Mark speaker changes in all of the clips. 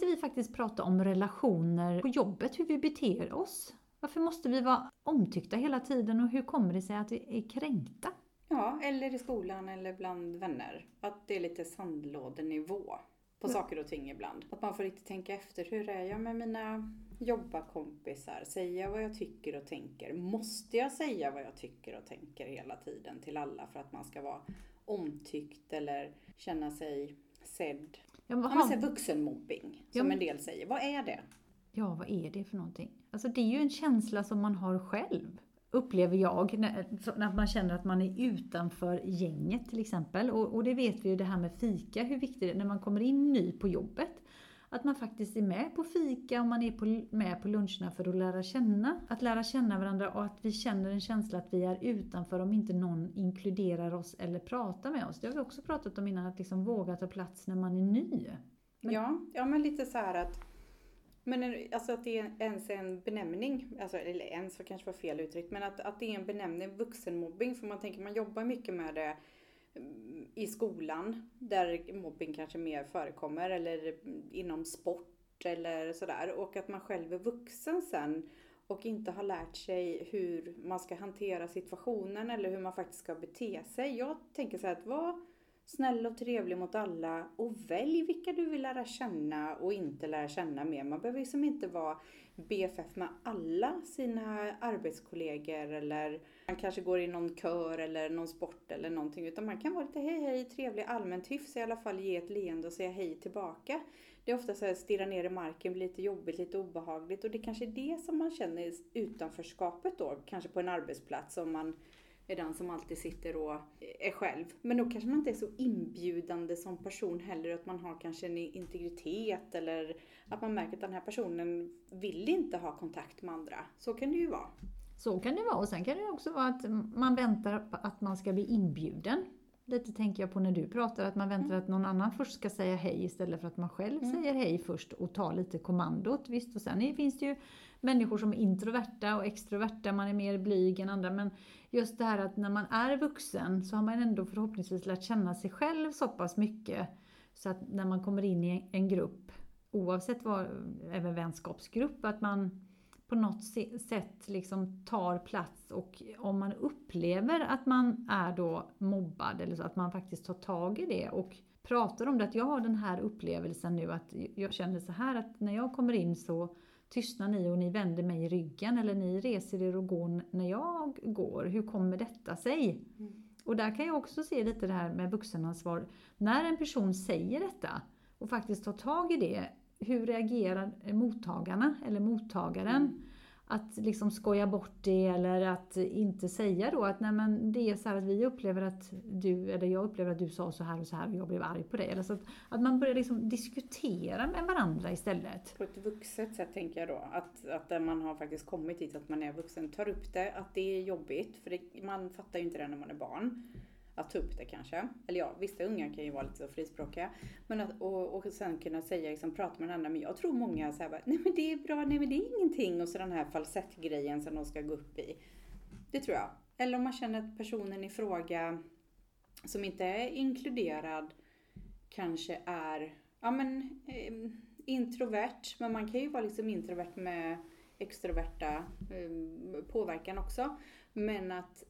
Speaker 1: tänkte vi faktiskt prata om relationer på jobbet, hur vi beter oss. Varför måste vi vara omtyckta hela tiden och hur kommer det sig att vi är kränkta?
Speaker 2: Ja, eller i skolan eller bland vänner. Att det är lite sandlådenivå på
Speaker 1: Ja.
Speaker 2: saker och ting ibland. Att man får riktigt tänka efter. Hur är jag med mina jobbarkompisar? Säger jag vad jag tycker och tänker? Måste jag säga vad jag tycker och tänker hela tiden till alla för att man ska vara omtyckt eller känna sig sedd?
Speaker 1: Ja,
Speaker 2: man säger vuxenmobbing,
Speaker 1: Ja,
Speaker 2: som
Speaker 1: men-
Speaker 2: en del säger. Vad är det?
Speaker 1: Ja, vad är det för någonting? Alltså det är ju en känsla som man har själv, upplever jag, när, när man känner att man är utanför gänget till exempel. Och, och det vet vi ju det här med fika, hur viktigt det är när man kommer in ny på jobbet. Att man faktiskt är med på fika och man är på, med på luncherna för att lära känna. Att lära känna varandra och att vi känner en känsla att vi är utanför om inte någon inkluderar oss eller pratar med oss. Det har vi också pratat om innan, att liksom våga ta plats när man är ny. Men-
Speaker 2: Ja, ja men lite så här att men alltså att det är ens en benämning, alltså, eller ens var kanske var fel uttryckt, men att, att det är en benämning vuxenmobbing. För man tänker man jobbar mycket med det i skolan där mobbing kanske mer förekommer eller inom sport eller sådär. Och att man själv är vuxen sen och inte har lärt sig hur man ska hantera situationen eller hur man faktiskt ska bete sig. Jag tänker så här att var snäll och trevlig mot alla och välj vilka du vill lära känna och inte lära känna mer. Man behöver liksom inte vara BFF med alla sina arbetskollegor eller man kanske går i någon kör eller någon sport eller någonting utan man kan vara lite hej hej, trevlig, allmänt hyfs i alla fall, ge ett leende och säga hej tillbaka. Det är ofta så här stirra ner i marken, blir lite jobbigt, lite obehagligt och det kanske är det som man känner i utanförskapet då, kanske på en arbetsplats om man är den som alltid sitter och är själv. Men då kanske man inte är så inbjudande som person heller, att man har kanske en integritet eller att man märker att den här personen vill inte ha kontakt med andra. Så kan det ju vara.
Speaker 1: Så kan det vara. Och sen kan det också vara att man väntar på att man ska bli inbjuden. Lite tänker jag på när du pratar, att man väntar att någon annan först ska säga hej istället för att man själv
Speaker 2: Mm.
Speaker 1: säger hej först och tar lite kommandot. Visst, och sen finns det ju människor som är introverta och extroverta, man är mer blyg än andra. Men just det här att när man är vuxen så har man ändå förhoppningsvis lärt känna sig själv så pass mycket så att när man kommer in i en grupp, oavsett vad, även vänskapsgrupp, att man på något sätt liksom tar plats och om man upplever att man är då mobbad eller så, att man faktiskt tar tag i det och pratar om det. Att jag har den här upplevelsen nu att jag känner så här att när jag kommer in så tystnar ni och ni vänder mig i ryggen eller ni reser er och går när jag går. Hur kommer detta sig? Och där kan jag också se lite det här med vuxenansvar. När en person säger detta och faktiskt tar tag i det, hur reagerar mottagarna eller mottagaren? Att liksom skoja bort det eller att inte säga då att nej men det är så här att vi upplever att du, eller jag upplever att du sa så här och så här och jag blev arg på dig. Eller så att, att man börjar liksom diskutera med varandra istället.
Speaker 2: På ett vuxet sätt tänker jag då. Att, att man har faktiskt kommit dit att man är vuxen, tar upp det, att det är jobbigt. För det, man fattar ju inte det när man är barn. Att ta upp det kanske. Eller ja, vissa unga kan ju vara lite så frispråkiga. Men att, och, och sen kunna säga, liksom, prata med den andra. Men jag tror många säger nej men det är bra, nej men det är ingenting. Och så den här falsettgrejen som de ska gå upp i. Det tror jag. Eller om man känner att personen i fråga som inte är inkluderad kanske är ja, men, eh, introvert. Men man kan ju vara liksom introvert med extroverta eh, påverkan också. Men att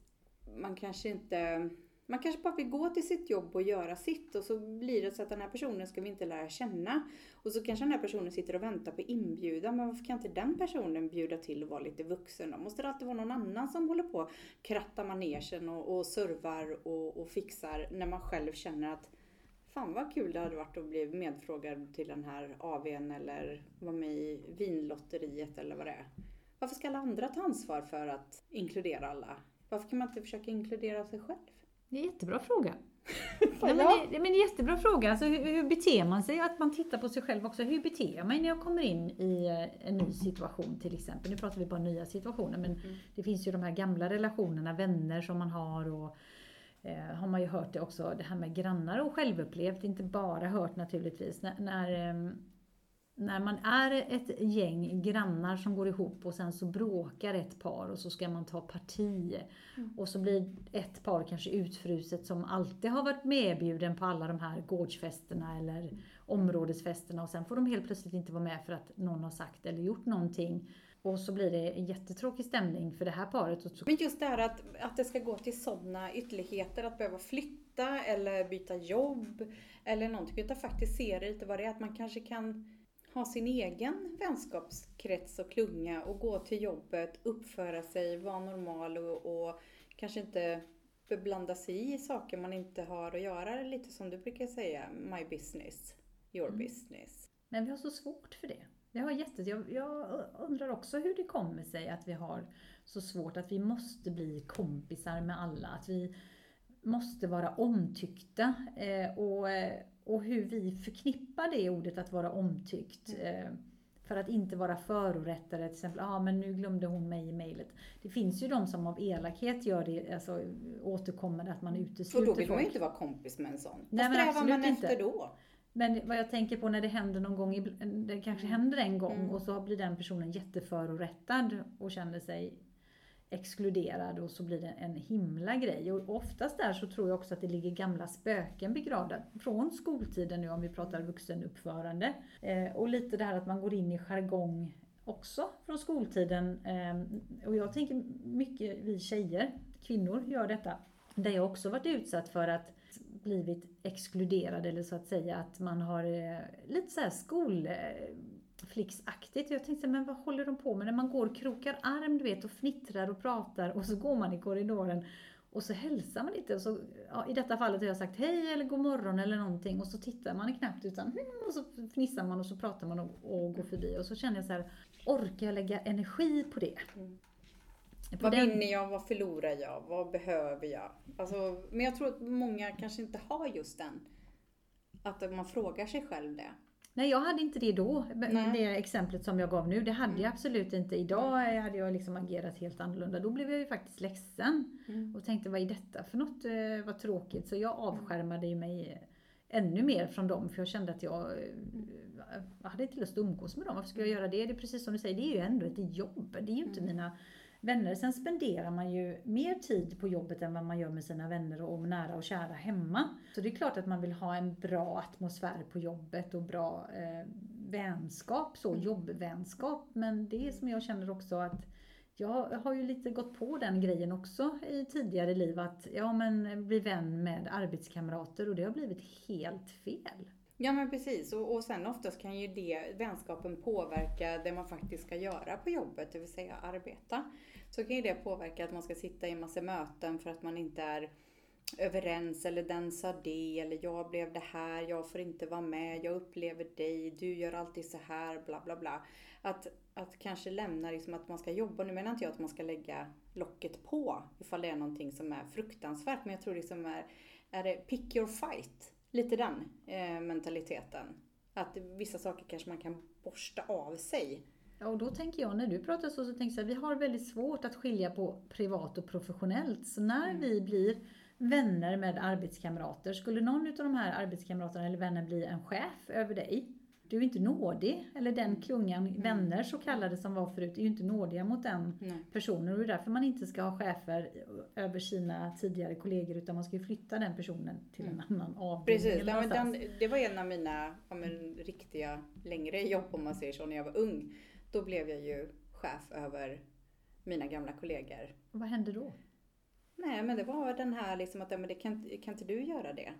Speaker 2: man kanske inte man kanske bara vill gå till sitt jobb och göra sitt och så blir det så att den här personen ska vi inte lära känna. Och så kanske den här personen sitter och väntar på inbjudan. Men varför kan inte den personen bjuda till och vara lite vuxen då? Måste det alltid vara någon annan som håller på och krattar manegen och, och servar och, och fixar när man själv känner att Fan vad kul det hade varit att bli medfrågad till den här AWn eller vara med i vinlotteriet eller vad det är. Varför ska alla andra ta ansvar för att inkludera alla? Varför kan man inte försöka inkludera sig själv?
Speaker 1: Det är en jättebra fråga. Nej, men det, men det är en jättebra fråga. Alltså, hur, hur beter man sig? Att man tittar på sig själv också. Hur beter jag mig när jag kommer in i eh, en ny situation till exempel? Nu pratar vi bara nya situationer men det finns ju de här gamla relationerna, vänner som man har och eh, har man ju hört det också, det här med grannar och självupplevt, inte bara hört naturligtvis. När, när, eh, när man är ett gäng grannar som går ihop och sen så bråkar ett par och så ska man ta parti.
Speaker 2: Mm.
Speaker 1: Och så blir ett par kanske utfruset som alltid har varit medbjuden på alla de här gårdsfesterna eller områdesfesterna och sen får de helt plötsligt inte vara med för att någon har sagt eller gjort någonting. Och så blir det en jättetråkig stämning för det här paret.
Speaker 2: Men just det här att, att det ska gå till sådana ytterligheter, att behöva flytta eller byta jobb eller någonting. Utan faktiskt se det lite vad det är, att man kanske kan ha sin egen vänskapskrets och klunga och gå till jobbet, uppföra sig, vara normal och, och kanske inte beblanda sig i saker man inte har att göra. Lite som du brukar säga, my business, your
Speaker 1: Mm.
Speaker 2: business.
Speaker 1: Men vi har så svårt för det. Vi har jätte, jag, jag undrar också hur det kommer sig att vi har så svårt att vi måste bli kompisar med alla. Att vi måste vara omtyckta. Eh, och, eh, och hur vi förknippar det ordet att vara omtyckt. Eh, för att inte vara förorättade. Till exempel, ja ah, men nu glömde hon mig i mejlet. Det finns ju de som av elakhet gör det, alltså återkommande att man utesluter
Speaker 2: Och då vill man ju
Speaker 1: folk.
Speaker 2: inte vara kompis med en sån.
Speaker 1: Nej,
Speaker 2: Vad strävar man
Speaker 1: absolut
Speaker 2: efter
Speaker 1: inte.
Speaker 2: då?
Speaker 1: Men vad jag tänker på när det händer någon gång, det kanske händer en gång
Speaker 2: Mm.
Speaker 1: och så blir den personen jätteförorättad och känner sig exkluderad och så blir det en himla grej. Och oftast där så tror jag också att det ligger gamla spöken begravda från skoltiden nu om vi pratar vuxenuppförande. Eh, och lite det här att man går in i jargong också från skoltiden. Eh, och jag tänker mycket vi tjejer, kvinnor gör detta. Där jag också varit utsatt för att blivit exkluderad eller så att säga att man har eh, lite så här eh, skolflicksaktigt. Jag tänkte, men vad håller de på med när man går och krokar arm du vet och fnittrar och pratar och så går man i korridoren och så hälsar man inte. Och så, ja, I detta fallet har jag sagt hej eller god morgon eller någonting och så tittar man knappt utan och så fnissar man och så pratar man och, och går förbi och så känner jag så här, orkar jag lägga energi på det?
Speaker 2: Mm.
Speaker 1: På
Speaker 2: Vad
Speaker 1: den-
Speaker 2: vinner jag? Vad förlorar jag? Vad behöver jag? Alltså, men jag tror att många kanske inte har just den. Att man frågar sig själv det.
Speaker 1: Nej, jag hade inte det då.
Speaker 2: Nej.
Speaker 1: Det exemplet som jag gav nu, det hade
Speaker 2: Mm.
Speaker 1: jag absolut inte. Idag hade jag liksom agerat helt annorlunda. Då blev jag ju faktiskt ledsen och tänkte, vad är detta för något? Eh, Vad tråkigt. Så jag avskärmade ju mig ännu mer från dem, för jag kände att jag, eh, jag hade inte lust att umgås med dem. Varför ska jag göra det? Det är precis som du säger, det är ju ändå ett jobb. Det är ju inte mina vänner. Sen spenderar man ju mer tid på jobbet än vad man gör med sina vänner och nära och kära hemma. Så det är klart att man vill ha en bra atmosfär på jobbet och bra eh, vänskap, så jobbvänskap. Men det är som jag känner också att jag har ju lite gått på den grejen också i tidigare liv att ja men bli vän med arbetskamrater och det har blivit helt fel.
Speaker 2: Ja men precis och, och sen oftast kan ju det, vänskapen påverka det man faktiskt ska göra på jobbet, det vill säga arbeta. Så kan ju det påverka att man ska sitta i en massa möten för att man inte är överens eller den sa det eller jag blev det här, jag får inte vara med, jag upplever dig, du gör alltid så här, bla bla bla. Att, att kanske lämna liksom att man ska jobba, nu menar inte jag att man ska lägga locket på ifall det är någonting som är fruktansvärt, men jag tror liksom är, är det pick your fight? Lite den eh, mentaliteten. Att vissa saker kanske man kan borsta av sig.
Speaker 1: Ja, och då tänker jag, när du pratar så, så tänker jag vi har väldigt svårt att skilja på privat och professionellt. Så när
Speaker 2: Mm.
Speaker 1: vi blir vänner med arbetskamrater, skulle någon av de här arbetskamraterna eller vänner bli en chef över dig, du är inte nådig. Eller den
Speaker 2: Mm.
Speaker 1: klungan vänner så kallade som var förut, är ju inte nådiga mot den
Speaker 2: Nej.
Speaker 1: personen. Och det är därför man inte ska ha chefer över sina tidigare kollegor, utan man ska ju flytta den personen till en annan avdelning.
Speaker 2: Precis, ja, den, det var en av mina ja, men, riktiga längre jobb om man säger så när jag var ung. Då blev jag ju chef över mina gamla kollegor.
Speaker 1: Och Vad hände då?
Speaker 2: Nej men det var den här liksom att, ja, men det kan, kan inte du göra det?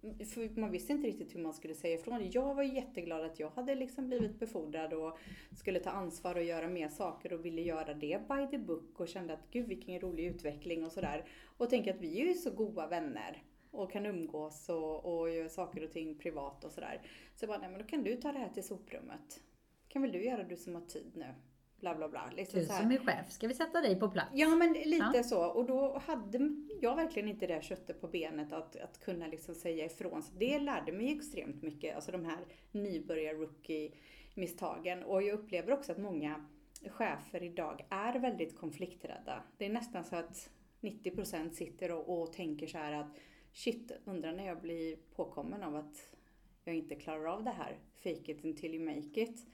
Speaker 2: För man visste inte riktigt hur man skulle säga ifrån. Jag var jätteglad att jag hade liksom blivit befordrad och skulle ta ansvar och göra mer saker och ville göra det by the book och kände att gud vilken rolig utveckling och sådär. Och tänkte att vi är ju så goda vänner och kan umgås och, och göra saker och ting privat och sådär. Så jag bara, nej men då kan du ta det här till soprummet. Kan väl du göra du som har tid nu? Bla bla bla. Liksom
Speaker 1: Du som är chef, ska vi sätta dig på plats?
Speaker 2: Ja men lite
Speaker 1: Ja.
Speaker 2: så. Och då hade jag verkligen inte det köttet på benet att, att kunna liksom säga ifrån. Så det lärde mig extremt mycket. Alltså de här nybörjar-rookie-misstagen. Och jag upplever också att många chefer idag är väldigt konflikträdda. Det är nästan så att 90% sitter och, och tänker så här att shit, undrar när jag blir påkommen av att jag inte klarar av det här. Fake it until you make it.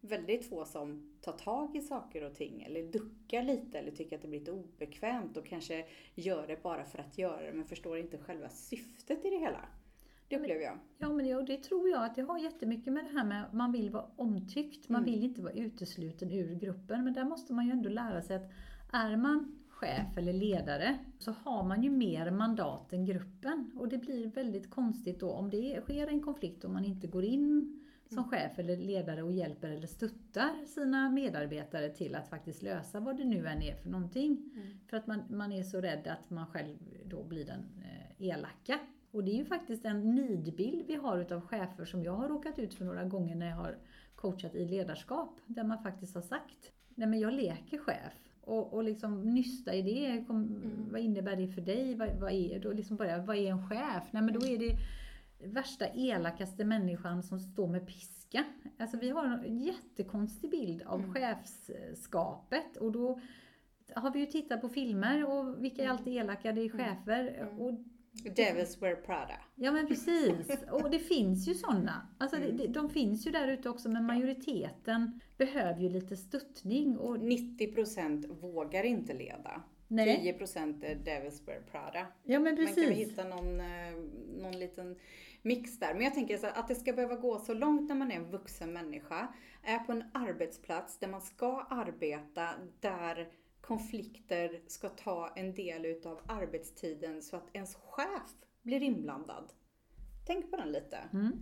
Speaker 2: Väldigt få som tar tag i saker och ting eller duckar lite eller tycker att det blir lite obekvämt och kanske gör det bara för att göra det men förstår inte själva syftet i det hela. Det upplever jag.
Speaker 1: Ja, men det, det tror jag att det har jättemycket med det här med att man vill vara omtyckt. Man
Speaker 2: Mm.
Speaker 1: vill inte vara utesluten ur gruppen. Men där måste man ju ändå lära sig att är man chef eller ledare så har man ju mer mandat än gruppen. Och det blir väldigt konstigt då om det sker en konflikt och man inte går in som
Speaker 2: Mm.
Speaker 1: chef eller ledare och hjälper eller stöttar sina medarbetare till att faktiskt lösa vad det nu än är för någonting.
Speaker 2: Mm.
Speaker 1: För att man, man är så rädd att man själv då blir den eh, elaka. Och det är ju faktiskt en nidbild vi har utav chefer som jag har råkat ut för några gånger när jag har coachat i ledarskap. Där man faktiskt har sagt, nej men jag leker chef. Och, och liksom nysta i det. Kom,
Speaker 2: Mm.
Speaker 1: Vad innebär det för dig? Vad, vad, är, då liksom börja, vad är en chef? Nej men då är det värsta elakaste människan som står med piska. Alltså vi har en jättekonstig bild av
Speaker 2: Mm.
Speaker 1: chefskapet. Och då har vi ju tittat på filmer och vilka är
Speaker 2: Mm.
Speaker 1: alltid elaka? Det är chefer.
Speaker 2: Mm.
Speaker 1: Och,
Speaker 2: Devils wear Prada.
Speaker 1: ja men precis. Och det finns ju sådana. Alltså
Speaker 2: Mm.
Speaker 1: de finns ju där ute också men majoriteten behöver ju lite stöttning. Och,
Speaker 2: 90% vågar inte leda.
Speaker 1: nej.
Speaker 2: 10% är Devils wear Prada.
Speaker 1: Ja men
Speaker 2: Man kan väl
Speaker 1: precis.
Speaker 2: hitta någon, eh, någon liten mix där. Men jag tänker så att det ska behöva gå så långt när man är en vuxen människa, är på en arbetsplats där man ska arbeta, där konflikter ska ta en del utav arbetstiden så att ens chef blir inblandad. Tänk på den lite.
Speaker 1: Mm.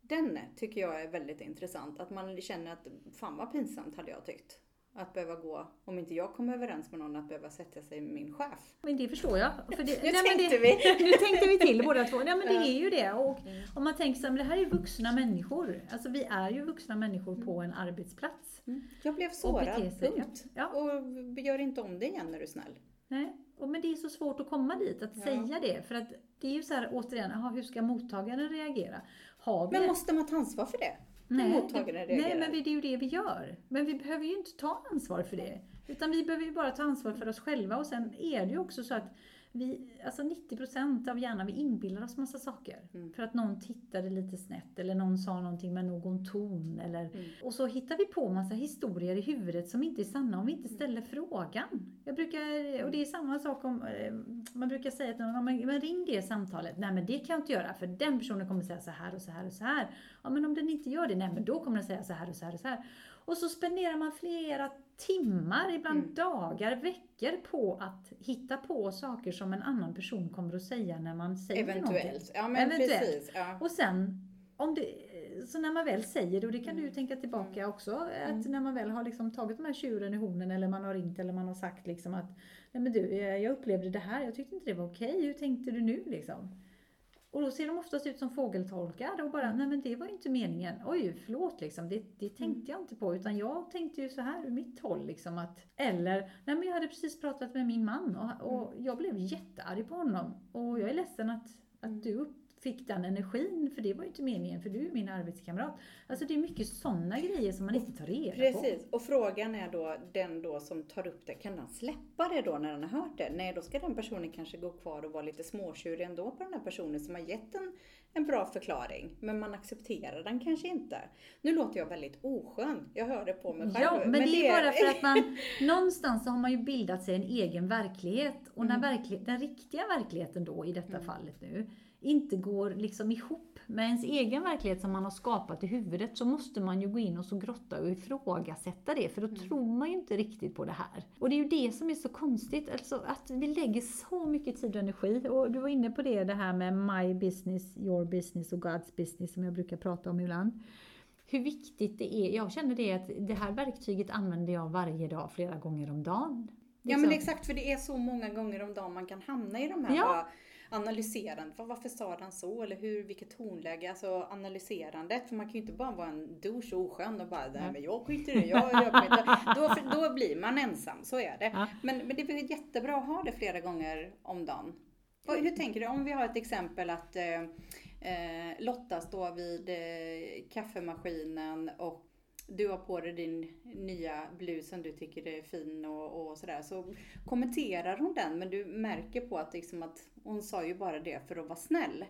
Speaker 2: Den tycker jag är väldigt intressant. Att man känner att fan vad pinsamt hade jag tyckt. Att behöva gå, om inte jag kommer överens med någon, att behöva sätta sig med min chef.
Speaker 1: Men det förstår jag. För det,
Speaker 2: Nu
Speaker 1: nej,
Speaker 2: tänkte
Speaker 1: det,
Speaker 2: vi.
Speaker 1: Nu tänkte vi till båda två. Nej men det är ju det. Och
Speaker 2: Mm.
Speaker 1: om man tänker så här, men det här är vuxna människor. Alltså vi är ju vuxna människor på en arbetsplats.
Speaker 2: Jag blev
Speaker 1: Och
Speaker 2: sårad, punkt.
Speaker 1: Ja.
Speaker 2: Och gör inte om det igen är du snäll.
Speaker 1: Nej. Och men det är så svårt att komma dit, att
Speaker 2: Ja.
Speaker 1: säga det. För att det är ju så här återigen, aha, hur ska mottagaren reagera? Har vi
Speaker 2: Men måste man ta ansvar för det?
Speaker 1: Nej, det, nej, men det är ju det vi gör. Men vi behöver ju inte ta ansvar för det. Utan vi behöver ju bara ta ansvar för oss själva. Och sen är det ju också så att vi, alltså 90% av hjärnan, vi inbillar oss massa saker.
Speaker 2: Mm.
Speaker 1: För att någon tittade lite snett eller någon sa någonting med någon ton. Eller,
Speaker 2: Mm.
Speaker 1: Och så hittar vi på massa historier i huvudet som inte är sanna om vi inte ställer frågan. Jag brukar, och det är samma sak om, eh, man brukar säga till någon, "Ja, men, men ring det samtalet. Nej men det kan jag inte göra för den personen kommer säga så här och så här och så här. Ja men om den inte gör det, nej men då kommer den säga så här och så här och så här. Och så spenderar man flera timmar, ibland
Speaker 2: Mm.
Speaker 1: dagar, veckor på att hitta på saker som en annan person kommer att säga när man säger någonting.
Speaker 2: Eventuellt. Ja men
Speaker 1: Eventuellt.
Speaker 2: precis. Ja.
Speaker 1: Och sen, om det, så när man väl säger det, och det kan du
Speaker 2: Mm.
Speaker 1: tänka tillbaka
Speaker 2: Mm.
Speaker 1: också, att
Speaker 2: Mm.
Speaker 1: när man väl har liksom tagit de här tjuren i hornen eller man har ringt eller man har sagt liksom att Nej men du, eh, jag upplevde det här, jag tyckte inte det var okej, hur tänkte du nu liksom? Och då ser de oftast ut som fågeltolkar och bara, nej men det var ju inte meningen. Oj, förlåt liksom, det, det tänkte jag inte på. Utan jag tänkte ju så här ur mitt håll liksom att, eller, nej men jag hade precis pratat med min man och, och jag blev jättearg på honom. Och jag är ledsen att,
Speaker 2: Mm.
Speaker 1: att du fick den energin, för det var ju inte meningen, för du är min arbetskamrat. Alltså det är mycket sådana grejer som man inte tar reda på.
Speaker 2: Precis, och frågan är då, den då som tar upp det, kan den släppa det då när den har hört det? Nej, då ska den personen kanske gå kvar och vara lite småtjurig ändå på den här personen som har gett en, en bra förklaring. Men man accepterar den kanske inte. Nu låter jag väldigt oskön, jag hör det på mig själv.
Speaker 1: Ja, men, det är bara för att man någonstans så har man ju bildat sig en egen verklighet och när
Speaker 2: Mm.
Speaker 1: den riktiga verkligheten då i detta
Speaker 2: Mm.
Speaker 1: fallet nu inte går liksom ihop med ens egen verklighet som man har skapat i huvudet så måste man ju gå in och så grotta och ifrågasätta det för då
Speaker 2: Mm.
Speaker 1: tror man ju inte riktigt på det här. Och det är ju det som är så konstigt, alltså att vi lägger så mycket tid och energi och du var inne på det, det här med my business, your business och God's business som jag brukar prata om ibland hur viktigt det är. Jag känner det att det här verktyget använder jag varje dag, flera gånger om dagen.
Speaker 2: Ja men
Speaker 1: Liksom.
Speaker 2: exakt, för det är så många gånger om dagen man kan hamna i de här
Speaker 1: Ja.
Speaker 2: Analyserande. Vad- Varför sa den så? Eller hur, vilket tonläge? Alltså analyserandet. För man kan ju inte bara vara en douche och oskön och bara, nej men jag skiter i det, jag gör inte. Då, då blir man ensam, så är det.
Speaker 1: Ja.
Speaker 2: Men, men det är jättebra att ha det flera gånger om dagen. Och hur tänker du? Om vi har ett exempel att eh, eh, Lotta står vid eh, kaffemaskinen och du har på dig din nya blus som du tycker är fin och, och sådär. Så kommenterar hon den men du märker på att, liksom att hon sa ju bara det för att vara snäll.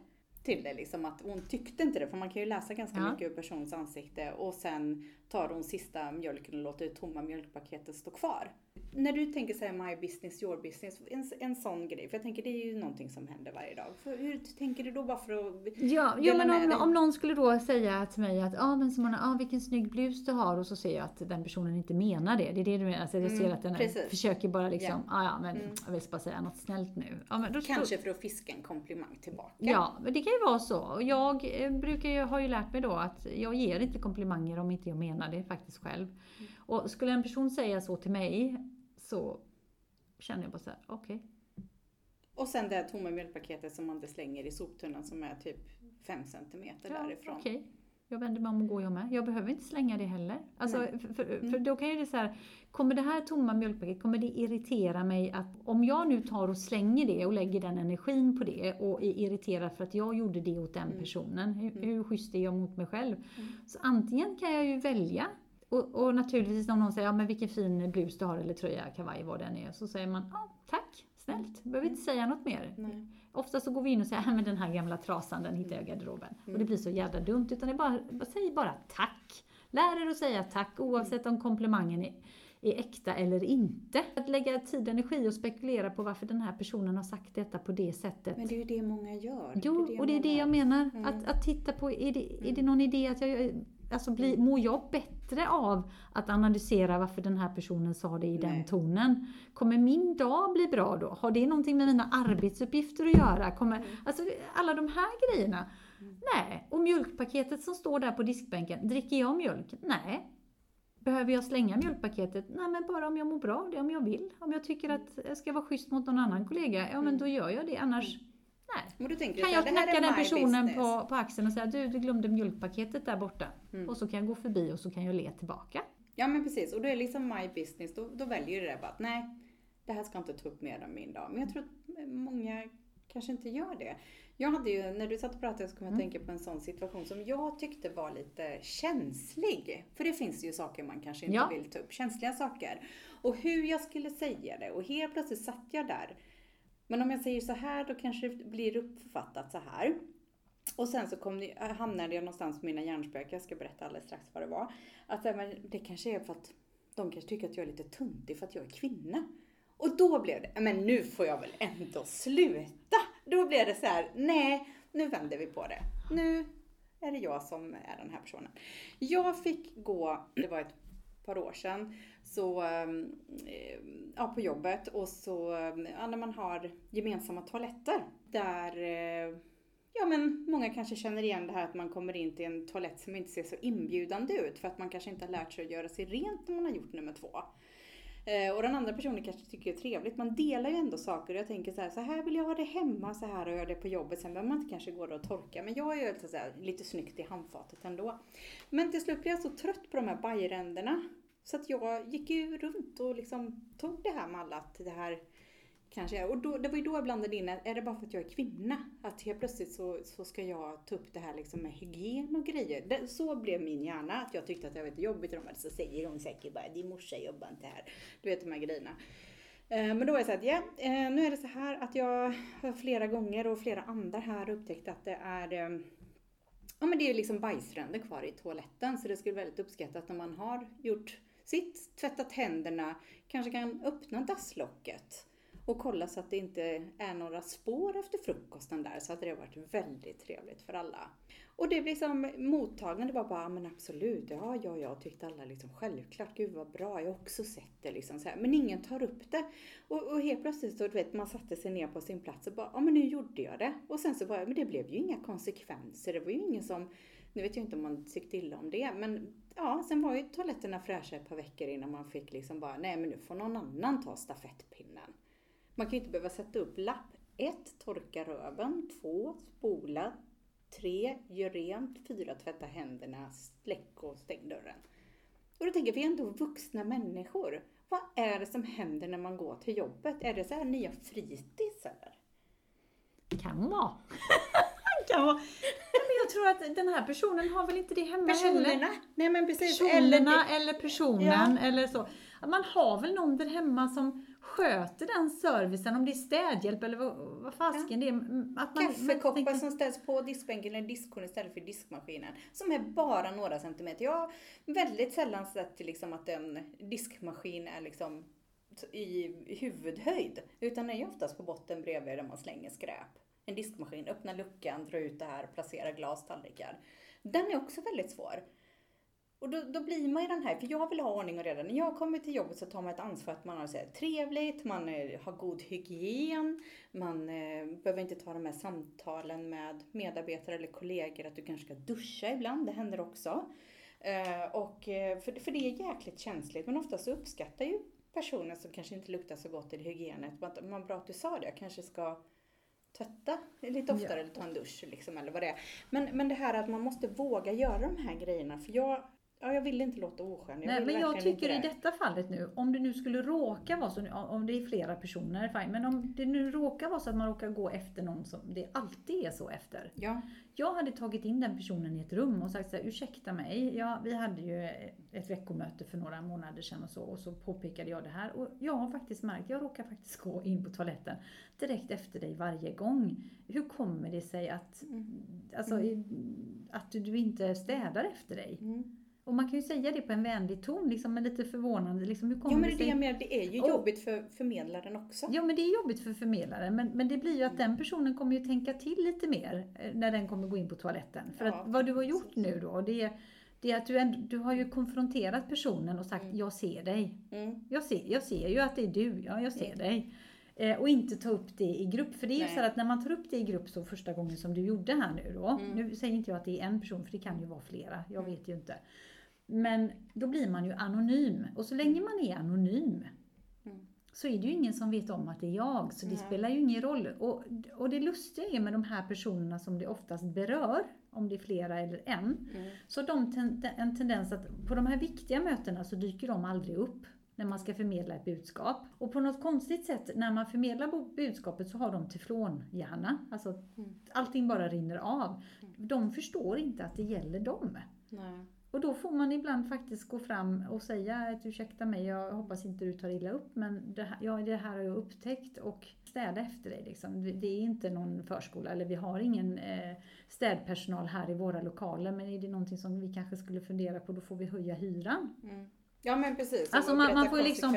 Speaker 2: till det liksom att hon tyckte inte det för man kan ju läsa ganska
Speaker 1: Ja.
Speaker 2: mycket ur personens ansikte och sen tar hon sista mjölken och låter tomma mjölkpaketet stå kvar. När du tänker säga my business, your business, en, en sån grej, för jag tänker det är ju någonting som händer varje dag. För hur tänker du då bara för att
Speaker 1: Ja,
Speaker 2: Dela
Speaker 1: men om, om någon skulle då säga till mig att ah, men Simona, ah, vilken snygg blus du har och så ser jag att den personen inte menar det. Det är det du menar? Alltså, jag ser
Speaker 2: Mm,
Speaker 1: att den
Speaker 2: precis.
Speaker 1: försöker bara liksom, ah, ja men
Speaker 2: Mm.
Speaker 1: jag vill bara säga något snällt nu. Ja, men då,
Speaker 2: kanske för att fiska en komplimang tillbaka?
Speaker 1: Ja, men det kan ju vara så. Och Jag eh, brukar ju, har ju lärt mig då att jag ger inte komplimanger om inte jag menar det faktiskt själv.
Speaker 2: Mm.
Speaker 1: Och skulle en person säga så till mig så känner jag bara så här, okej.
Speaker 2: Och sen det här tomma mjölkpaketet som man inte slänger i soptunnan som är typ 5 centimeter
Speaker 1: Ja,
Speaker 2: därifrån.
Speaker 1: okej. Jag vänder mig om och går jag med. Jag behöver inte slänga det heller. Alltså,
Speaker 2: Nej.
Speaker 1: för, för,
Speaker 2: Mm.
Speaker 1: för då kan ju det så här, kommer det här tomma mjölkpaketet, kommer det irritera mig att om jag nu tar och slänger det och lägger den energin på det och är irriterad för att jag gjorde det åt den
Speaker 2: Mm.
Speaker 1: personen, hur,
Speaker 2: Mm.
Speaker 1: hur schysst är jag mot mig själv?
Speaker 2: Mm.
Speaker 1: Så antingen kan jag ju välja och, och naturligtvis om någon säger ja, men vilken fin blus du har eller tröja, kavaj, vad den är, så säger man ja, tack, snällt, behöver inte säga något mer.
Speaker 2: Nej.
Speaker 1: Ofta så går vi in och säger, "Ja, men den här gamla trasan den hittar jag i garderoben. Och det blir så jävla dumt, utan det är bara, säg bara tack. Lär er att säga tack oavsett om komplimangen är, är äkta eller inte. Att lägga tid och energi och spekulera på varför den här personen har sagt detta på det sättet.
Speaker 2: Men det är ju det många gör.
Speaker 1: Jo, och det är det jag menar.
Speaker 2: Mm.
Speaker 1: Att, att titta på, är det, är det någon idé att jag, alltså blir, mår jag bättre av att analysera varför den här personen sa det i den
Speaker 2: Nej.
Speaker 1: tonen? Kommer min dag bli bra då? Har det någonting med mina arbetsuppgifter att göra? Kommer,
Speaker 2: Mm.
Speaker 1: alltså alla de här grejerna. Nej. Och mjölkpaketet som står där på diskbänken, dricker jag mjölk? Nej. Behöver jag slänga mjölkpaketet? Nej, men bara om jag mår bra av det, om jag vill. Om jag tycker att jag ska vara schysst mot någon annan kollega, ja men då gör jag det. Annars, nej.
Speaker 2: Men då tänker
Speaker 1: Kan jag
Speaker 2: så här, här
Speaker 1: knacka den personen
Speaker 2: business.
Speaker 1: på, på axeln och säga du, du glömde mjölkpaketet där borta.
Speaker 2: Mm.
Speaker 1: Och så kan jag gå förbi och så kan jag le tillbaka.
Speaker 2: Ja men precis, och då är det liksom my business, då, då väljer du det bara att nej, det här ska inte ta upp mer än min dag. Men jag tror att många kanske inte gör det. Jag hade ju, när du satt och pratade så kom jag att
Speaker 1: Mm.
Speaker 2: tänka på en sån situation som jag tyckte var lite känslig. För det finns ju saker man kanske inte
Speaker 1: Ja.
Speaker 2: vill ta upp, känsliga saker. Och hur jag skulle säga det och helt plötsligt satt jag där. Men om jag säger så här då kanske det blir uppfattat så här. Och sen så kom det, äh, hamnade jag någonstans med mina hjärnspöken, jag ska berätta alldeles strax vad det var. Att men det kanske är för att de kanske tycker att jag är lite tuntig för att jag är kvinna. Och då blev det, äh, men nu får jag väl ändå sluta. Då blev det så här, nej, nu vänder vi på det. Nu är det jag som är den här personen. Jag fick gå, det var ett par år sedan, så, ehm, ehm, ja, på jobbet och så, ehm, ja, när man har gemensamma toaletter där eh, Ja men många kanske känner igen det här att man kommer in till en toalett som inte ser så inbjudande ut för att man kanske inte har lärt sig att göra sig rent när man har gjort nummer två. Eh, och den andra personen kanske tycker det är trevligt. Man delar ju ändå saker och jag tänker så här, så här vill jag ha det hemma, så här har jag det på jobbet. Sen behöver man inte kanske gå där och torka. Men jag är ju så här, lite snyggt i handfatet ändå. Men till slut blir jag så trött på de här bajränderna. Så att jag gick ju runt och liksom tog det här med alla att det här kanske är. Och då, det var ju då jag blandade in, är det bara för att jag är kvinna? Att helt plötsligt så, så ska jag ta upp det här liksom med hygien och grejer. Det, så blev min hjärna, att jag tyckte att det var lite jobbigt. Och de bara, så säger de säkert bara, din morsa jobbar inte här. Du vet de här grejerna. Eh, men då var det såhär att, ja, eh, nu är det så här att jag har flera gånger och flera andra här upptäckt att det är eh, Ja men det är ju liksom bajsränder kvar i toaletten så det skulle väldigt uppskattas om man har gjort sitt, tvättat händerna, kanske kan öppna dasslocket och kolla så att det inte är några spår efter frukosten där så hade det varit väldigt trevligt för alla. Och det blir liksom mottagande var bara, "Ja, men absolut, ja, ja, ja, tyckte alla liksom självklart, gud vad bra, jag har också sett det liksom så här. Men ingen tar upp det. Och, och helt plötsligt så, du vet, man satte sig ner på sin plats och bara, ja men nu gjorde jag det. Och sen så bara, men det blev ju inga konsekvenser, det var ju ingen som, nu vet jag inte om man tyckte illa om det, men ja, sen var ju toaletterna fräscha ett par veckor innan man fick liksom bara, nej men nu får någon annan ta stafettpinnen. Man kan ju inte behöva sätta upp lapp 1. Torka röven. 2. Spola. 3. Gör rent. 4. Tvätta händerna. Släck och stäng dörren. Och då tänker jag, vi är ändå vuxna människor. Vad är det som händer när man går till jobbet? Är det så här nya fritids eller?
Speaker 1: Kan vara. kan vara. Men jag tror att den här personen har väl inte det hemma heller.
Speaker 2: Personerna? Nej men precis.
Speaker 1: Personerna
Speaker 2: det-
Speaker 1: eller personen eller så. Man har väl någon där hemma som sköter den servicen, om det är städhjälp eller vad, vad fasken det är. Att man,
Speaker 2: Kaffekoppar
Speaker 1: tänker-
Speaker 2: som ställs på diskbänken eller diskhon istället för diskmaskinen. Som är bara några centimeter. Jag har väldigt sällan sett liksom att en diskmaskin är liksom i huvudhöjd. Utan den är ju oftast på botten bredvid där man slänger skräp. En diskmaskin, öppna luckan, dra ut det här, placera glas, tallrikar. Den är också väldigt svår. Och då, då blir man ju den här, för jag vill ha ordning och reda. När jag kommer till jobbet så tar man ett ansvar att man har så här, trevligt, man eh, har god hygien, man eh, behöver inte ta de här samtalen med medarbetare eller kollegor att du kanske ska duscha ibland, det händer också. Eh, och, eh, för, för det är jäkligt känsligt, men oftast så uppskattar ju personer som kanske inte luktar så gott i hygienet, att man bra att du sa det, jag kanske ska tvätta lite oftare eller ta en dusch liksom, eller vad det är. Men, men det här att man måste våga göra de här grejerna, för jag, ja, jag vill inte låta oskön. Jag
Speaker 1: Nej, men jag tycker i detta fallet nu, om det nu skulle råka vara så, om det är flera personer, fine, men om det nu råkar vara så att man råkar gå efter någon som det alltid är så efter.
Speaker 2: Ja,
Speaker 1: Jag hade tagit in den personen i ett rum och sagt så här, ursäkta mig, ja, vi hade ju ett veckomöte för några månader sedan och så, och så påpekade jag det här. Och jag har faktiskt märkt, jag råkar faktiskt gå in på toaletten direkt efter dig varje gång. Hur kommer det sig att, alltså, att du inte städar efter dig?
Speaker 2: mm.
Speaker 1: Och man kan ju säga det på en vänlig ton, liksom, men lite förvånande. Liksom, hur kommer
Speaker 2: ja men det
Speaker 1: sig?
Speaker 2: det menar, det är ju
Speaker 1: Och-
Speaker 2: jobbigt för förmedlaren också.
Speaker 1: Ja men det är jobbigt för förmedlaren men, men det blir ju att den personen kommer ju tänka till lite mer eh, när den kommer gå in på toaletten. För
Speaker 2: Ja,
Speaker 1: att vad du har gjort nu då det är, det är att du, ändå, du har ju konfronterat personen och sagt jag ser dig.
Speaker 2: Mm.
Speaker 1: Jag ser, jag ser ju att det är du, ja jag ser
Speaker 2: Mm.
Speaker 1: dig. Eh, och inte ta upp det i grupp. För det är ju så att när man tar upp det i grupp så första gången som du gjorde här nu då.
Speaker 2: Mm.
Speaker 1: Nu säger inte jag att det är en person för det kan ju vara flera, jag vet ju inte. Men då blir man ju anonym. Och så länge man är anonym
Speaker 2: Mm.
Speaker 1: så är det ju ingen som vet om att det är jag. Så det
Speaker 2: Nej.
Speaker 1: spelar ju ingen roll. Och, och det lustiga är med de här personerna som det oftast berör, om det är flera eller en,
Speaker 2: Mm.
Speaker 1: så de ten, en tendens att på de här viktiga mötena så dyker de aldrig upp när man ska förmedla ett budskap. Och på något konstigt sätt när man förmedlar budskapet så har de teflonhjärna. Alltså
Speaker 2: Mm.
Speaker 1: allting bara rinner av. De förstår inte att det gäller dem.
Speaker 2: Nej.
Speaker 1: Och då får man ibland faktiskt gå fram och säga att ursäkta mig, jag hoppas inte du tar illa upp men det här, ja, det här har jag upptäckt och städa efter dig. Liksom. Det- är inte någon förskola eller vi har ingen eh, städpersonal här i våra lokaler men är det någonting som vi kanske skulle fundera på då får vi höja hyran.
Speaker 2: Mm. Ja men precis.
Speaker 1: Alltså, man- man får liksom-.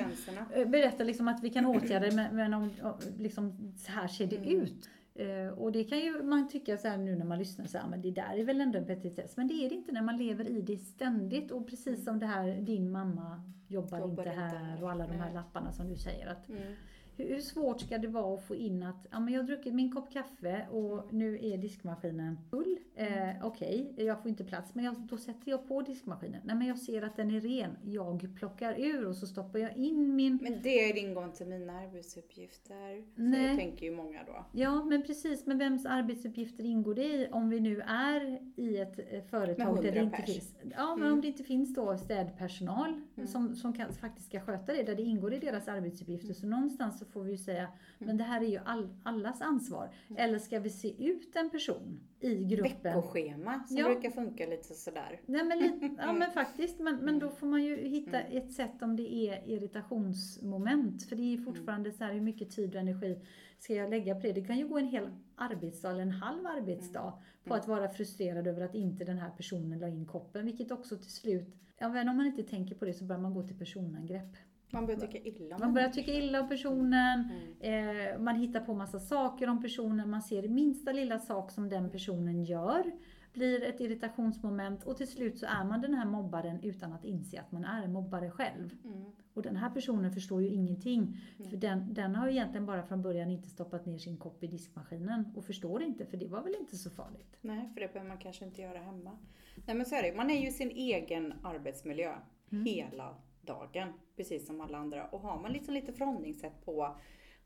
Speaker 1: Eh, Berätta liksom att vi kan åtgärda det men, men om, om, liksom, så här ser det
Speaker 2: Mm.
Speaker 1: ut. Eh, och det kan ju man tycka så här nu när man lyssnar så här, men det där är väl ändå en petitess. Men det är det inte när man lever i det ständigt och precis som det här din mamma jobbar,
Speaker 2: Jobbar
Speaker 1: inte
Speaker 2: inte
Speaker 1: här
Speaker 2: här.
Speaker 1: och alla de här lapparna som du säger att
Speaker 2: Mm.
Speaker 1: Hur, svårt ska det vara att få in att ja, men jag har druckit min kopp kaffe och nu är diskmaskinen full. Eh, Okej, jag får inte plats men jag, då sätter jag på diskmaskinen. Nej men jag ser att den är ren. Jag plockar ur och så stoppar jag in min
Speaker 2: Men det är ingång till mina arbetsuppgifter.
Speaker 1: Nej.
Speaker 2: Så tänker ju många då.
Speaker 1: Ja, men precis. Men vems arbetsuppgifter ingår det i om vi nu är i ett eh, företag där det
Speaker 2: 100
Speaker 1: inte
Speaker 2: pers.
Speaker 1: finns... Ja, men
Speaker 2: Mm.
Speaker 1: om det inte finns då städpersonal
Speaker 2: Mm.
Speaker 1: som, som kan, faktiskt ska sköta det, där det ingår i deras arbetsuppgifter. Så någonstans så får vi ju säga, men det här är ju all, allas ansvar. Eller ska vi se ut en person i gruppen?
Speaker 2: Veckoschema som
Speaker 1: Ja.
Speaker 2: brukar funka lite sådär.
Speaker 1: Nej, men, lite, ja, men faktiskt. Men, men då får man ju hitta
Speaker 2: Mm.
Speaker 1: ett sätt om det är irritationsmoment. För det är fortfarande så här, hur mycket tid och energi ska jag lägga på det? Det kan ju gå en hel arbetsdag eller en halv arbetsdag på
Speaker 2: Mm.
Speaker 1: att vara frustrerad över att inte den här personen la in koppen. Vilket också till slut, men om man inte tänker på det så börjar man gå till personangrepp.
Speaker 2: Man börjar tycka illa om
Speaker 1: Man börjar tycka
Speaker 2: personen.
Speaker 1: illa om personen,
Speaker 2: Mm.
Speaker 1: Eh, man hittar på massa saker om personen, man ser minsta lilla sak som den personen gör blir ett irritationsmoment och till slut så är man den här mobbaren utan att inse att man är en mobbare själv.
Speaker 2: Mm.
Speaker 1: Och den här personen förstår ju ingenting.
Speaker 2: Mm.
Speaker 1: För den, den har ju egentligen bara från början inte stoppat ner sin kopp i diskmaskinen och förstår inte för det var väl inte så farligt.
Speaker 2: Nej, för det behöver man kanske inte göra hemma. Nej men så är det, man är ju sin egen arbetsmiljö
Speaker 1: Mm.
Speaker 2: hela dagen, precis som alla andra. Och har man liksom lite förhållningssätt på,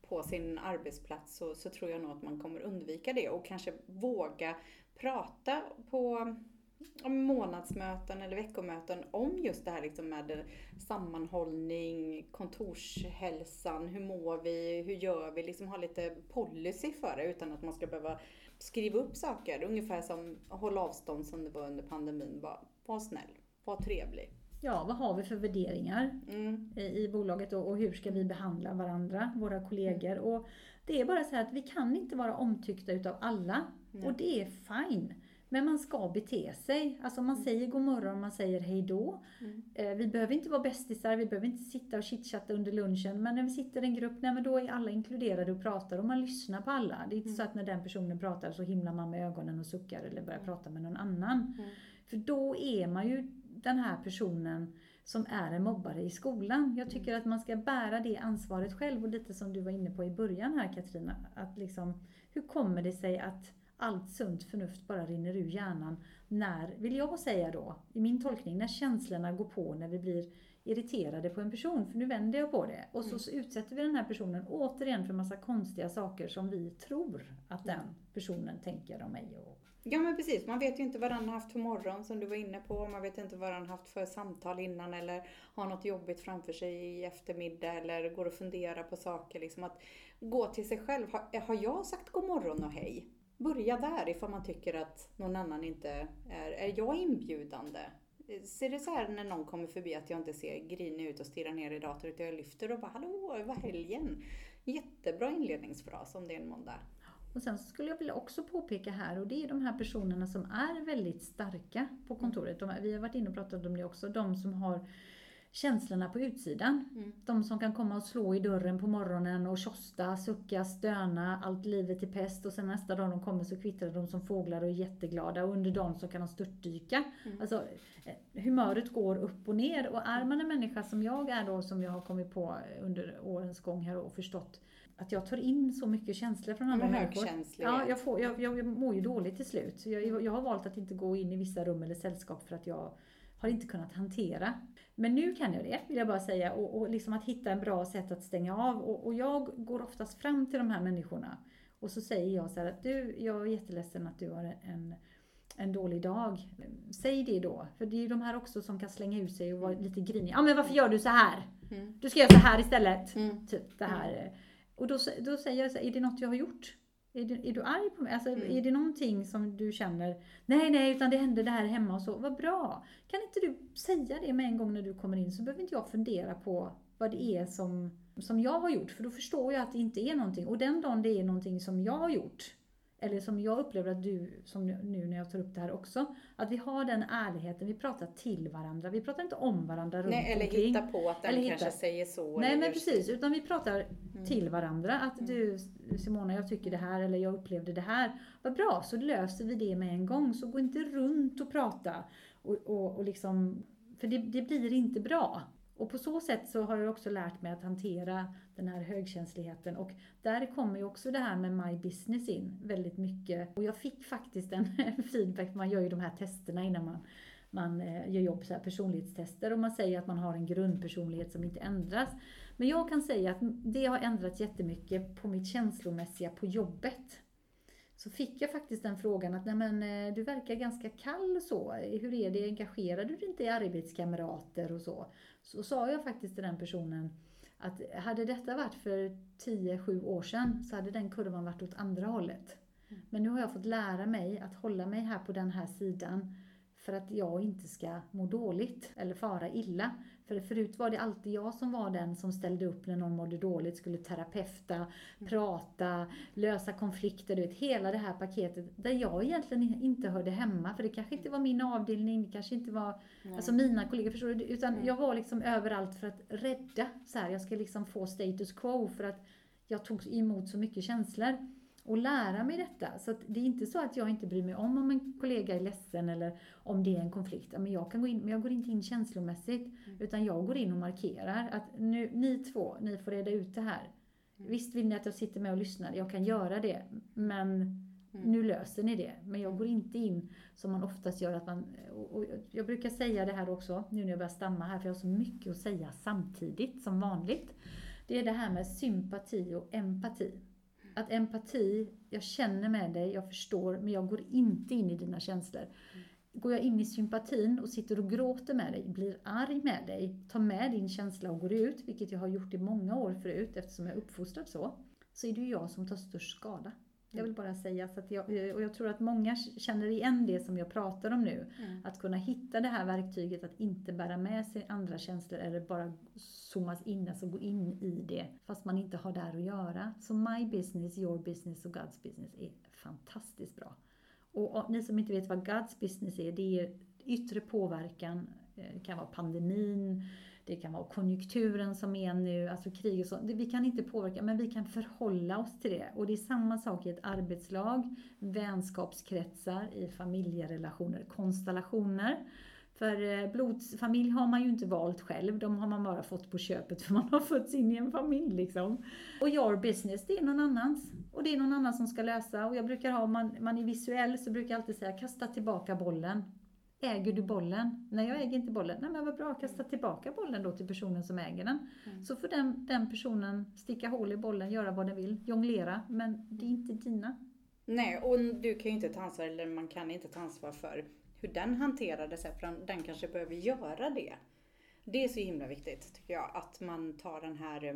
Speaker 2: på sin arbetsplats så, så tror jag nog att man kommer undvika det och kanske våga prata på om månadsmöten eller veckomöten om just det här liksom med sammanhållning, kontorshälsan, hur mår vi, hur gör vi, liksom ha lite policy för det utan att man ska behöva skriva upp saker. Ungefär som håll avstånd som det var under pandemin. Bara, var snäll, var trevlig
Speaker 1: ja, vad har vi för värderingar
Speaker 2: Mm.
Speaker 1: i, i bolaget och, och hur ska vi behandla varandra, våra kollegor. Och det är bara så här att vi kan inte vara omtyckta utav alla
Speaker 2: Nej.
Speaker 1: och det är fine. Men man ska bete sig. Alltså man säger god morgon, man säger hej då.
Speaker 2: Mm.
Speaker 1: Eh, Vi behöver inte vara bästisar, vi behöver inte sitta och chitchatta under lunchen. Men när vi sitter i en grupp, nej men då är alla inkluderade och pratar och man lyssnar på alla. Det är inte så att när den personen pratar så himlar man med ögonen och suckar eller börjar prata med någon annan.
Speaker 2: Mm.
Speaker 1: För då är man ju den här personen som är en mobbare i skolan. Jag tycker att man ska bära det ansvaret själv och lite som du var inne på i början här Katrina. Att liksom, hur kommer det sig att allt sunt förnuft bara rinner ur hjärnan när, vill jag säga då, i min tolkning, när känslorna går på när vi blir irriterade på en person, för nu vänder jag på det. Och så, så utsätter vi den här personen återigen för massa konstiga saker som vi tror att den personen tänker om mig. Och,
Speaker 2: Ja men precis, man vet ju inte vad han haft för morgon som du var inne på. Man vet inte vad han haft för samtal innan eller har något jobbigt framför sig i eftermiddag eller går och funderar på saker. Liksom att gå till sig själv. Har, har jag sagt god morgon och hej? Börja där ifall man tycker att någon annan inte är, är jag inbjudande? Ser det så här när någon kommer förbi att jag inte ser grinig ut och stirrar ner i datorn utan jag lyfter och bara hallå, det var helgen. Jättebra inledningsfras om det är en måndag.
Speaker 1: Och sen skulle jag vilja också påpeka här, och det är de här personerna som är väldigt starka på kontoret. De, vi har varit inne och pratat om det också. De som har känslorna på utsidan.
Speaker 2: Mm.
Speaker 1: De som kan komma och slå i dörren på morgonen och tjosta, sucka, stöna, allt livet är pest och sen nästa dag de kommer så kvittrar de som fåglar och är jätteglada och under dagen så kan de störtdyka.
Speaker 2: Mm.
Speaker 1: Alltså eh, humöret går upp och ner och är man en människa som jag är då, som jag har kommit på under årens gång här och förstått att jag tar in så mycket känslor från andra människor. Ja, jag, får, jag, jag, jag mår ju dåligt till slut. Så jag, jag har valt att inte gå in i vissa rum eller sällskap för att jag har inte kunnat hantera. Men nu kan jag det, vill jag bara säga. Och, och liksom att hitta en bra sätt att stänga av. Och, och jag går oftast fram till de här människorna. Och så säger jag så här att du, jag är jätteledsen att du har en, en dålig dag. Säg det då. För det är ju de här också som kan slänga ut sig och vara lite griniga. Ja men varför gör du så här?
Speaker 2: Mm.
Speaker 1: Du ska göra så här istället.
Speaker 2: Mm.
Speaker 1: Typ det här. Och då, då säger jag så här, är det något jag har gjort? Är du, är du arg på mig? Alltså,
Speaker 2: Mm.
Speaker 1: Är det någonting som du känner, nej nej, utan det hände det här hemma och så, vad bra. Kan inte du säga det med en gång när du kommer in så behöver inte jag fundera på vad det är som, som jag har gjort. För då förstår jag att det inte är någonting. Och den dagen det är någonting som jag har gjort, eller som jag upplever att du, som nu när jag tar upp det här också, att vi har den ärligheten, vi pratar till varandra, vi pratar inte om varandra runt
Speaker 2: Nej, eller
Speaker 1: omkring.
Speaker 2: hitta på att den
Speaker 1: Eller hitta-
Speaker 2: kanske säger så.
Speaker 1: Nej men
Speaker 2: gör
Speaker 1: precis, utan vi pratar
Speaker 2: Mm.
Speaker 1: till varandra. Att du Simona, jag tycker det här eller jag upplevde det här. Vad bra, så löser vi det med en gång. Så gå inte runt och prata. Och, och, och liksom, för det, det blir inte bra. Och på så sätt så har jag också lärt mig att hantera den här högkänsligheten. Och där kommer ju också det här med My Business in väldigt mycket. Och jag fick faktiskt en feedback, man gör ju de här testerna innan man man eh, gör jobb, så här personlighetstester och man säger att man har en grundpersonlighet som inte ändras. Men jag kan säga att det har ändrats jättemycket på mitt känslomässiga på jobbet. Så fick jag faktiskt den frågan att Nej, men, eh, du verkar ganska kall så. Hur är det, engagerar du dig inte i arbetskamrater och så? Så sa jag faktiskt till den personen att hade detta varit för 10-7 år sedan så hade den kurvan varit åt andra hållet. Men nu har jag fått lära mig att hålla mig här på den här sidan för att jag inte ska må dåligt eller fara illa. För förut var det alltid jag som var den som ställde upp när någon mådde dåligt, skulle terapeuta, prata, lösa konflikter, du vet hela det här paketet där jag egentligen inte hörde hemma. För det kanske inte var min avdelning, det kanske inte var
Speaker 2: Nej.
Speaker 1: alltså mina kollegor, förstår du? Utan
Speaker 2: Mm.
Speaker 1: jag var liksom överallt för att rädda, så här, jag ska liksom få status quo för att jag tog emot så mycket känslor och lära mig detta. Så det är inte så att jag inte bryr mig om om en kollega är ledsen eller om det är en konflikt. Men jag, kan gå in, men jag går inte in känslomässigt utan jag går in och markerar att nu, ni två, ni får reda ut det här. Visst vill ni att jag sitter med och lyssnar, jag kan göra det. Men nu löser ni det. Men jag går inte in som man oftast gör att man, och och jag brukar säga det här också, nu när jag börjar stamma här, för jag har så mycket att säga samtidigt som vanligt. Det är det här med sympati och empati. Att empati, jag känner med dig, jag förstår, men jag går inte in i dina känslor. Går jag in i sympatin och sitter och gråter med dig, blir arg med dig, tar med din känsla och går ut, vilket jag har gjort i många år förut eftersom jag är uppfostrad så, så är det ju jag som tar störst skada. Jag vill bara säga så att jag, och jag tror att många känner igen det som jag pratar om nu.
Speaker 2: Mm.
Speaker 1: Att kunna hitta det här verktyget att inte bära med sig andra känslor eller bara zoomas in, alltså gå in i det fast man inte har där att göra. Så My Business, Your Business och God's Business är fantastiskt bra. Och, och ni som inte vet vad God's Business är, det är yttre påverkan, eh, det kan vara pandemin, det kan vara konjunkturen som är nu, alltså krig och så. Vi kan inte påverka, men vi kan förhålla oss till det. Och det är samma sak i ett arbetslag, vänskapskretsar, i familjerelationer, konstellationer. För eh, blodsfamilj har man ju inte valt själv, de har man bara fått på köpet för man har fötts in i en familj liksom. Och your business, det är någon annans. Och det är någon annan som ska lösa. Och jag brukar ha, om man, man är visuell, så brukar jag alltid säga kasta tillbaka bollen. Äger du bollen? Nej, jag äger inte bollen. Nej, men vad bra, kasta tillbaka bollen då till personen som äger den.
Speaker 2: Mm.
Speaker 1: Så får den, den personen sticka hål i bollen, göra vad den vill, jonglera. Men det är inte dina.
Speaker 2: Nej, och du kan ju inte ta ansvar, eller man kan inte ta ansvar för hur den hanterade sig, för den- den kanske behöver göra det. Det är så himla viktigt, tycker jag, att man tar den här eh,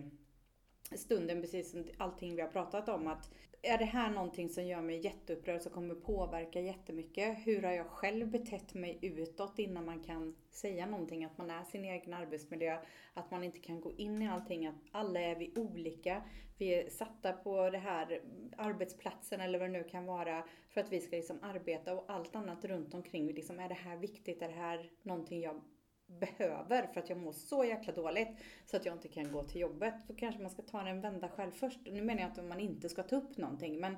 Speaker 2: stunden, precis som allting vi har pratat om, att är det här någonting som gör mig jätteupprörd, som kommer påverka jättemycket? Hur har jag själv betett mig utåt innan man kan säga någonting? Att man är sin egen arbetsmiljö, att man inte kan gå in i allting, att alla är vi olika. Vi är satta på det här arbetsplatsen eller vad det nu kan vara för att vi ska liksom arbeta och allt annat runt omkring. Liksom, är det här viktigt? Är det här någonting jag behöver för att jag mår så jäkla dåligt så att jag inte kan gå till jobbet? Då kanske man ska ta en vända själv först. Nu menar jag att man inte ska ta upp någonting men